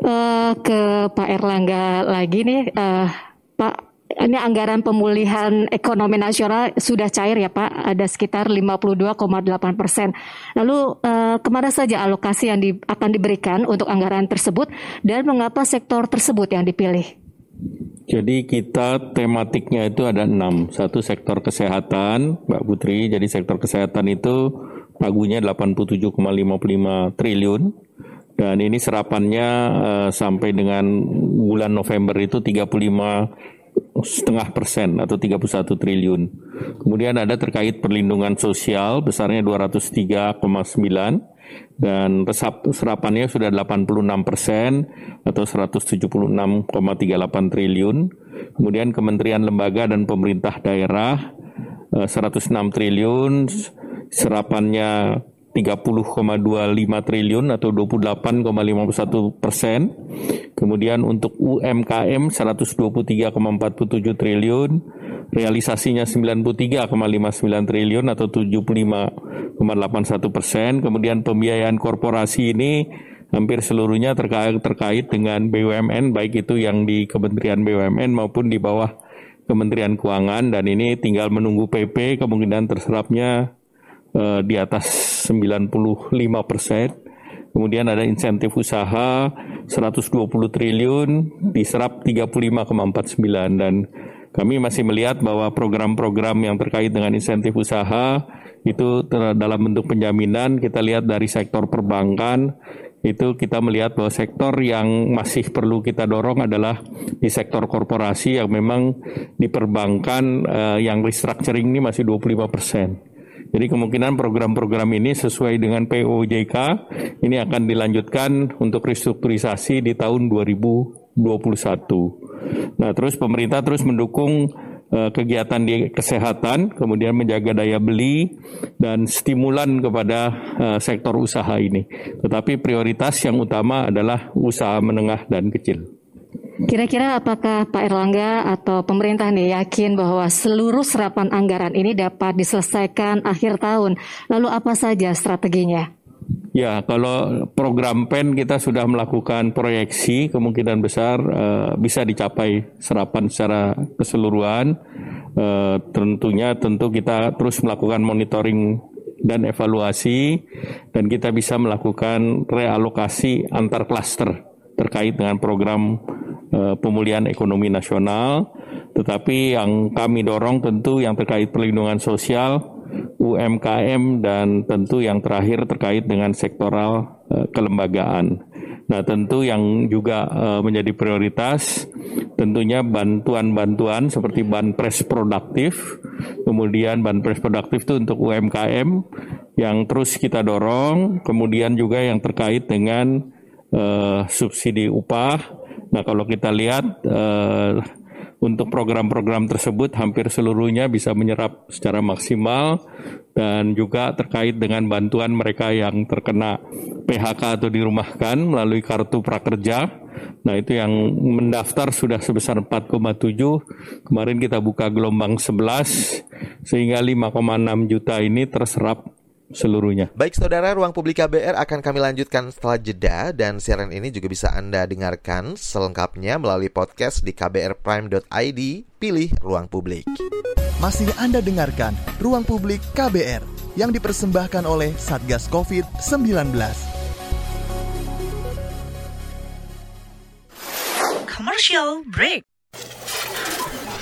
uh, ke Pak Erlangga lagi nih, uh, Pak ini anggaran pemulihan ekonomi nasional sudah cair ya Pak, ada sekitar 52,8 persen. Lalu eh, ke mana saja alokasi yang di, akan diberikan untuk anggaran tersebut dan mengapa sektor tersebut yang dipilih? Jadi kita tematiknya itu ada enam. Satu sektor kesehatan, Mbak Putri. Jadi sektor kesehatan itu pagunya 87,55 triliun. Dan ini serapannya uh, sampai dengan bulan November itu 35 setengah persen atau 31 triliun. Kemudian ada terkait perlindungan sosial besarnya 203,9 dan serapannya sudah 86 persen atau 176,38 triliun. Kemudian kementerian lembaga dan pemerintah daerah 106 eh, triliun, serapannya 30,25 triliun atau 28,51 persen. Kemudian untuk UMKM 123,47 triliun, realisasinya 93,59 triliun atau 75,81 persen. Kemudian pembiayaan korporasi ini hampir seluruhnya terkait terkait dengan BUMN baik itu yang di Kementerian BUMN maupun di bawah Kementerian Keuangan dan ini tinggal menunggu PP kemungkinan terserapnya uh, di atas 95 persen. Kemudian ada insentif usaha 120 triliun diserap 35,49 dan kami masih melihat bahwa program-program yang terkait dengan insentif usaha itu dalam bentuk penjaminan kita lihat dari sektor perbankan itu kita melihat bahwa sektor yang masih perlu kita dorong adalah di sektor korporasi yang memang di perbankan uh, yang restructuring ini masih 25 persen. Jadi kemungkinan program-program ini sesuai dengan POJK ini akan dilanjutkan untuk restrukturisasi di tahun 2021. Nah, terus pemerintah terus mendukung uh, kegiatan di kesehatan, kemudian menjaga daya beli dan stimulan kepada uh, sektor usaha ini. Tetapi prioritas yang utama adalah usaha menengah dan kecil. Kira-kira apakah Pak Erlangga atau pemerintah nih yakin bahwa seluruh serapan anggaran ini dapat diselesaikan akhir tahun? Lalu apa saja strateginya? Ya, kalau program PEN kita sudah melakukan proyeksi kemungkinan besar uh, bisa dicapai serapan secara keseluruhan. Uh, tentunya tentu kita terus melakukan monitoring dan evaluasi dan kita bisa melakukan realokasi antar klaster terkait dengan program uh, pemulihan ekonomi nasional, tetapi yang kami dorong tentu yang terkait perlindungan sosial, UMKM dan tentu yang terakhir terkait dengan sektoral uh, kelembagaan. Nah, tentu yang juga uh, menjadi prioritas tentunya bantuan-bantuan seperti banpres produktif, kemudian banpres produktif itu untuk UMKM yang terus kita dorong, kemudian juga yang terkait dengan uh, subsidi upah Nah kalau kita lihat uh, untuk program-program tersebut hampir seluruhnya bisa menyerap secara maksimal dan juga terkait dengan bantuan mereka yang terkena PHK atau dirumahkan melalui kartu prakerja. Nah itu yang mendaftar sudah sebesar 4,7. Kemarin kita buka gelombang 11 sehingga 5,6 juta ini terserap seluruhnya. Baik saudara, Ruang Publik KBR akan kami lanjutkan setelah jeda dan siaran ini juga bisa Anda dengarkan selengkapnya melalui podcast di kbrprime.id, pilih Ruang Publik. Masih Anda dengarkan Ruang Publik KBR yang dipersembahkan oleh Satgas COVID-19. Commercial break.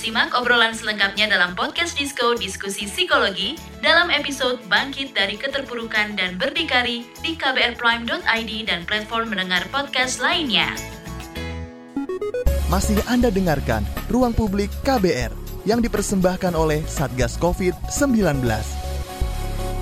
Simak obrolan selengkapnya dalam podcast Disko Diskusi Psikologi dalam episode Bangkit dari Keterpurukan dan Berdikari di kbrprime.id dan platform mendengar podcast lainnya. Masih Anda dengarkan Ruang Publik KBR yang dipersembahkan oleh Satgas COVID-19.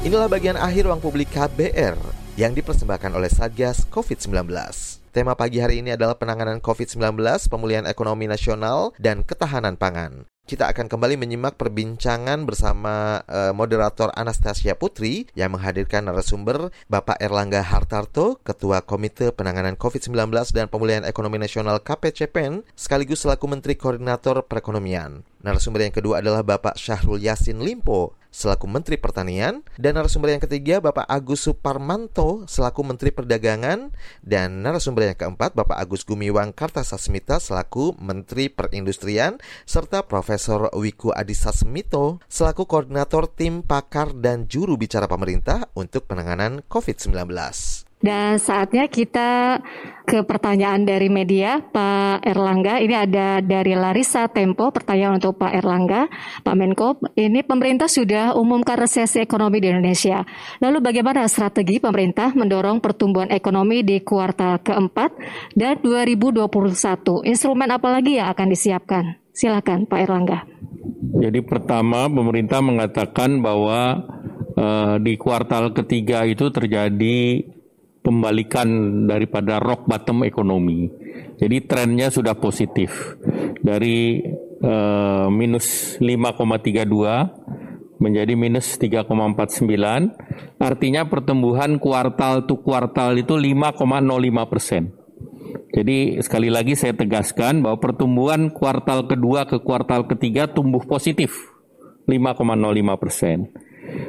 Inilah bagian akhir Ruang Publik KBR yang dipersembahkan oleh Satgas COVID-19. Tema pagi hari ini adalah penanganan COVID-19, pemulihan ekonomi nasional, dan ketahanan pangan. Kita akan kembali menyimak perbincangan bersama uh, moderator Anastasia Putri yang menghadirkan narasumber Bapak Erlangga Hartarto, Ketua Komite Penanganan COVID-19 dan Pemulihan Ekonomi Nasional KPCPEN, sekaligus selaku Menteri Koordinator Perekonomian. Narasumber yang kedua adalah Bapak Syahrul Yasin Limpo, selaku Menteri Pertanian, dan narasumber yang ketiga Bapak Agus Suparmanto selaku Menteri Perdagangan, dan narasumber yang keempat Bapak Agus Gumiwang Kartasasmita selaku Menteri Perindustrian, serta Profesor Wiku Adhisa Smito selaku Koordinator Tim Pakar dan Juru Bicara Pemerintah untuk penanganan COVID-19. Dan saatnya kita ke pertanyaan dari media, Pak Erlangga. Ini ada dari Larissa Tempo, pertanyaan untuk Pak Erlangga. Pak Menko, ini pemerintah sudah umumkan resesi ekonomi di Indonesia. Lalu bagaimana strategi pemerintah mendorong pertumbuhan ekonomi di kuartal keempat dan 2021? Instrumen apa lagi yang akan disiapkan? Silakan Pak Erlangga. Jadi pertama pemerintah mengatakan bahwa uh, di kuartal ketiga itu terjadi pembalikan daripada rock bottom ekonomi. Jadi trennya sudah positif dari uh, minus 5,32 menjadi minus 3,49. Artinya pertumbuhan kuartal to kuartal itu 5,05 persen. Jadi sekali lagi saya tegaskan bahwa pertumbuhan kuartal kedua ke kuartal ketiga tumbuh positif 5,05 persen.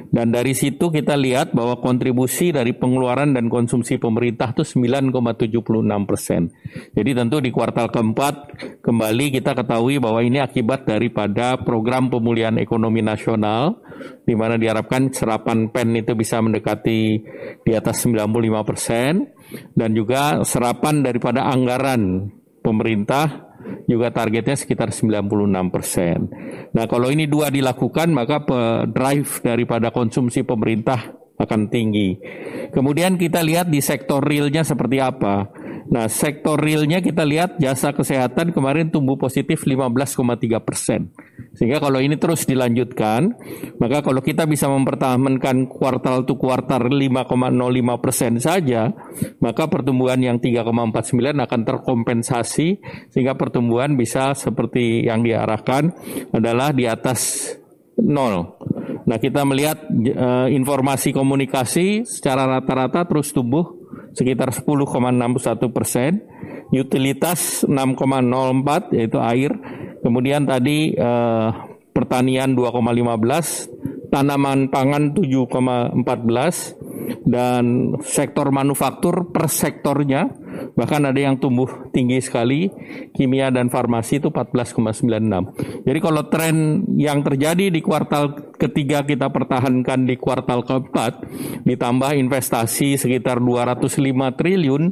Dan dari situ kita lihat bahwa kontribusi dari pengeluaran dan konsumsi pemerintah itu 9,76 persen. Jadi tentu di kuartal keempat kembali kita ketahui bahwa ini akibat daripada program pemulihan ekonomi nasional di mana diharapkan serapan pen itu bisa mendekati di atas 95 persen dan juga serapan daripada anggaran pemerintah juga targetnya sekitar 96 persen. Nah kalau ini dua dilakukan maka drive daripada konsumsi pemerintah akan tinggi. Kemudian kita lihat di sektor realnya seperti apa. Nah, sektor realnya kita lihat jasa kesehatan kemarin tumbuh positif 15,3 persen. Sehingga kalau ini terus dilanjutkan, maka kalau kita bisa mempertahankan kuartal to kuartal 5,05 persen saja, maka pertumbuhan yang 3,49 akan terkompensasi sehingga pertumbuhan bisa seperti yang diarahkan adalah di atas nol. Nah kita melihat uh, informasi komunikasi secara rata-rata terus tumbuh sekitar 10,61 persen, utilitas 6,04 yaitu air, kemudian tadi eh, pertanian 2,15, tanaman pangan 7,14, dan sektor manufaktur per sektornya bahkan ada yang tumbuh tinggi sekali. Kimia dan farmasi itu 14,96 jadi kalau tren yang terjadi di kuartal ketiga kita pertahankan di kuartal keempat ditambah investasi sekitar 205 triliun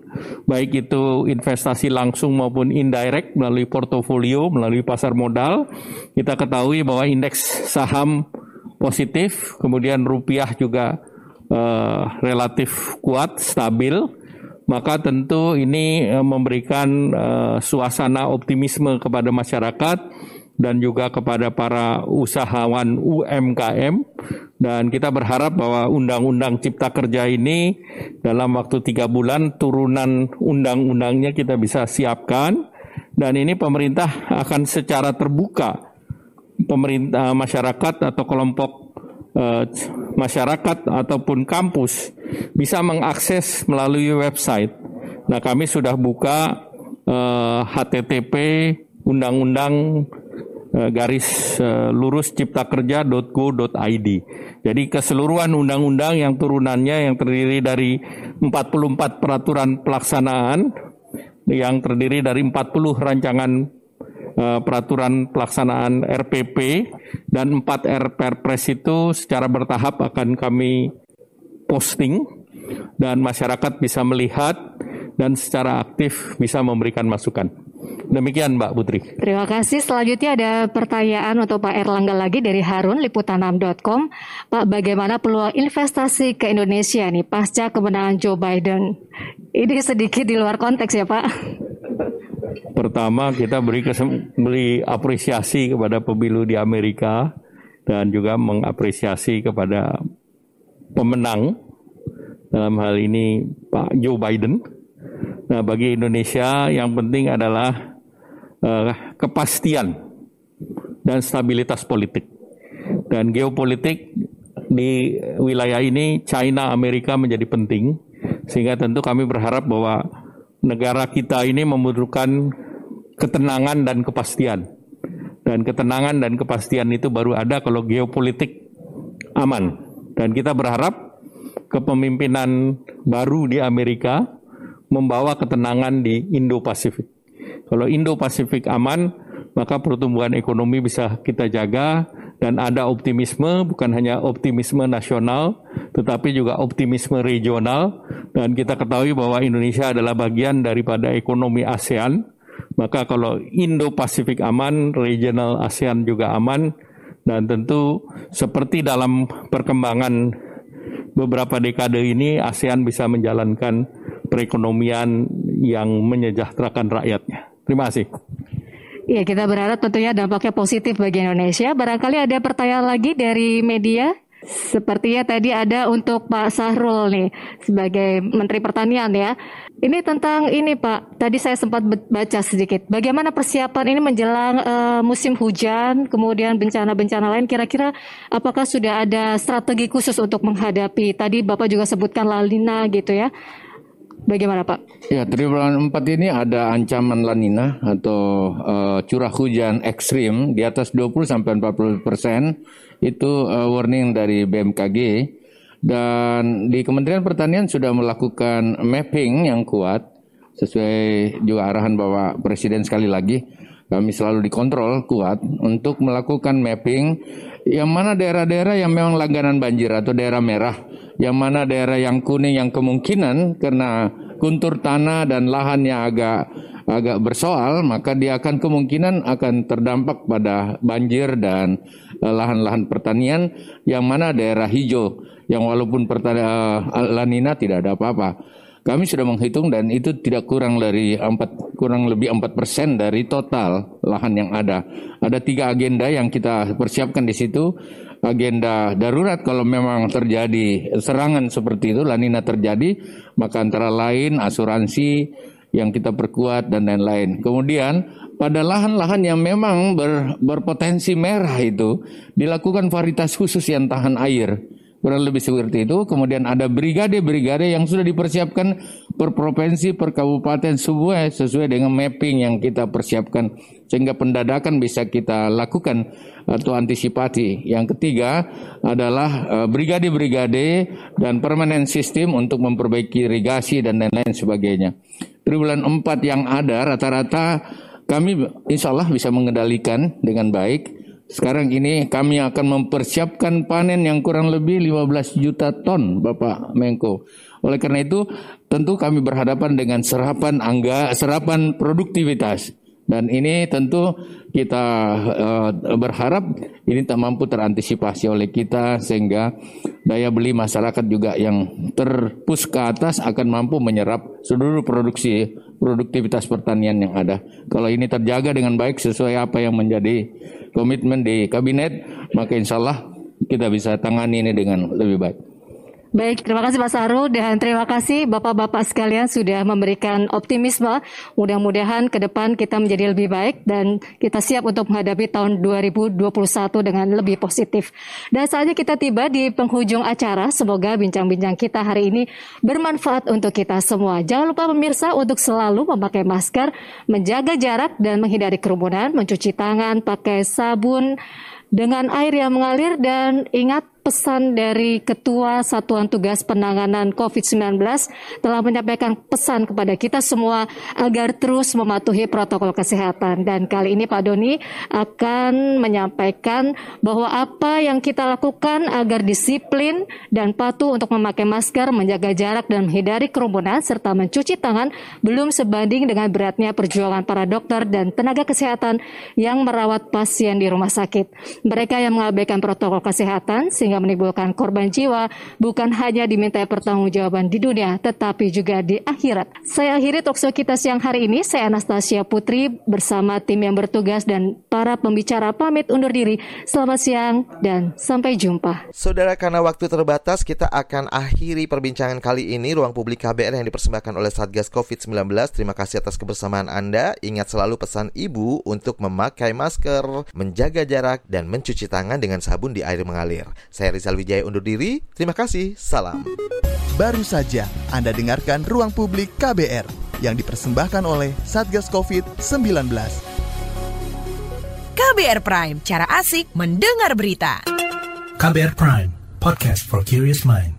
baik itu investasi langsung maupun indirect melalui portofolio melalui pasar modal kita ketahui bahwa indeks saham positif kemudian rupiah juga uh, relatif kuat, stabil, maka tentu ini uh, memberikan uh, suasana optimisme kepada masyarakat dan juga kepada para usahawan UMKM dan kita berharap bahwa undang-undang cipta kerja ini dalam waktu tiga bulan turunan undang-undangnya kita bisa siapkan. Dan ini pemerintah akan secara terbuka pemerintah masyarakat atau kelompok uh, masyarakat ataupun kampus bisa mengakses melalui website. Nah, kami sudah buka uh, http undang-undang uh, garis uh, lurus ciptakerja.go.id. Jadi keseluruhan undang-undang yang turunannya yang terdiri dari 44 peraturan pelaksanaan yang terdiri dari 40 rancangan Eh, peraturan pelaksanaan RPP dan 4 R Perpres itu secara bertahap akan kami posting dan masyarakat bisa melihat dan secara aktif bisa memberikan masukan. Demikian Mbak Putri. Terima kasih. Selanjutnya ada pertanyaan untuk Pak Erlangga lagi dari Harun liputanam.com. Pak, bagaimana peluang investasi ke Indonesia nih pasca kemenangan Joe Biden? Ini sedikit di luar konteks ya Pak. Pertama kita beri beri apresiasi kepada pemilu di Amerika dan juga mengapresiasi kepada pemenang dalam hal ini Pak Joe Biden. Nah, bagi Indonesia yang penting adalah uh, kepastian dan stabilitas politik. Dan geopolitik di wilayah ini China Amerika menjadi penting sehingga tentu kami berharap bahwa negara kita ini membutuhkan ketenangan dan kepastian. Dan ketenangan dan kepastian itu baru ada kalau geopolitik aman. Dan kita berharap kepemimpinan baru di Amerika membawa ketenangan di Indo-Pasifik. Kalau Indo-Pasifik aman, maka pertumbuhan ekonomi bisa kita jaga dan ada optimisme bukan hanya optimisme nasional tetapi juga optimisme regional dan kita ketahui bahwa Indonesia adalah bagian daripada ekonomi ASEAN maka kalau Indo-Pasifik aman, regional ASEAN juga aman dan tentu seperti dalam perkembangan beberapa dekade ini ASEAN bisa menjalankan perekonomian yang menyejahterakan rakyatnya. Terima kasih. Iya, kita berharap tentunya dampaknya positif bagi Indonesia. Barangkali ada pertanyaan lagi dari media? Sepertinya tadi ada untuk Pak Sahrul nih sebagai Menteri Pertanian ya. Ini tentang ini Pak. Tadi saya sempat baca sedikit. Bagaimana persiapan ini menjelang uh, musim hujan, kemudian bencana-bencana lain. Kira-kira apakah sudah ada strategi khusus untuk menghadapi? Tadi Bapak juga sebutkan lalina gitu ya. Bagaimana Pak? Ya, triwulan 4 ini ada ancaman lanina atau uh, curah hujan ekstrim di atas 20 sampai 40 persen. Itu uh, warning dari BMKG. Dan di Kementerian Pertanian sudah melakukan mapping yang kuat sesuai juga arahan Bapak Presiden sekali lagi kami selalu dikontrol kuat untuk melakukan mapping yang mana daerah-daerah yang memang langganan banjir atau daerah merah yang mana daerah yang kuning yang kemungkinan karena kuntur tanah dan lahannya agak agak bersoal maka dia akan kemungkinan akan terdampak pada banjir dan eh, lahan-lahan pertanian yang mana daerah hijau yang walaupun pertanian uh, lanina tidak ada apa-apa. Kami sudah menghitung dan itu tidak kurang dari 4 kurang lebih 4% dari total lahan yang ada. Ada tiga agenda yang kita persiapkan di situ agenda darurat kalau memang terjadi serangan seperti itu lanina terjadi maka antara lain asuransi yang kita perkuat dan lain-lain. Kemudian pada lahan-lahan yang memang ber, berpotensi merah itu dilakukan varietas khusus yang tahan air kurang lebih seperti itu. Kemudian ada brigade-brigade yang sudah dipersiapkan per provinsi, per kabupaten sesuai sesuai dengan mapping yang kita persiapkan sehingga pendadakan bisa kita lakukan atau antisipasi. Yang ketiga adalah eh, brigade-brigade dan permanen sistem untuk memperbaiki irigasi dan lain-lain sebagainya. Triwulan 4 yang ada rata-rata kami insya Allah bisa mengendalikan dengan baik sekarang ini kami akan mempersiapkan panen yang kurang lebih 15 juta ton Bapak Menko. Oleh karena itu tentu kami berhadapan dengan serapan angga, serapan produktivitas. Dan ini tentu kita uh, berharap ini tak mampu terantisipasi oleh kita sehingga daya beli masyarakat juga yang terpus ke atas akan mampu menyerap seluruh produksi produktivitas pertanian yang ada. Kalau ini terjaga dengan baik sesuai apa yang menjadi komitmen di kabinet, maka insya Allah kita bisa tangani ini dengan lebih baik. Baik, terima kasih Pak Saru dan terima kasih Bapak-Bapak sekalian sudah memberikan optimisme. Mudah-mudahan ke depan kita menjadi lebih baik dan kita siap untuk menghadapi tahun 2021 dengan lebih positif. Dan saatnya kita tiba di penghujung acara. Semoga bincang-bincang kita hari ini bermanfaat untuk kita semua. Jangan lupa pemirsa untuk selalu memakai masker, menjaga jarak dan menghindari kerumunan, mencuci tangan, pakai sabun dengan air yang mengalir dan ingat pesan dari Ketua Satuan Tugas Penanganan COVID-19 telah menyampaikan pesan kepada kita semua agar terus mematuhi protokol kesehatan. Dan kali ini Pak Doni akan menyampaikan bahwa apa yang kita lakukan agar disiplin dan patuh untuk memakai masker, menjaga jarak dan menghindari kerumunan serta mencuci tangan belum sebanding dengan beratnya perjuangan para dokter dan tenaga kesehatan yang merawat pasien di rumah sakit. Mereka yang mengabaikan protokol kesehatan sehingga sehingga menimbulkan korban jiwa bukan hanya diminta pertanggungjawaban di dunia tetapi juga di akhirat. Saya akhiri talkshow kita siang hari ini. Saya Anastasia Putri bersama tim yang bertugas dan para pembicara pamit undur diri. Selamat siang dan sampai jumpa. Saudara karena waktu terbatas kita akan akhiri perbincangan kali ini ruang publik KBR yang dipersembahkan oleh Satgas COVID-19. Terima kasih atas kebersamaan Anda. Ingat selalu pesan ibu untuk memakai masker, menjaga jarak dan mencuci tangan dengan sabun di air mengalir. Saya Rizal Wijaya undur diri. Terima kasih. Salam. Baru saja Anda dengarkan Ruang Publik KBR yang dipersembahkan oleh Satgas COVID-19. KBR Prime, cara asik mendengar berita. KBR Prime, podcast for curious mind.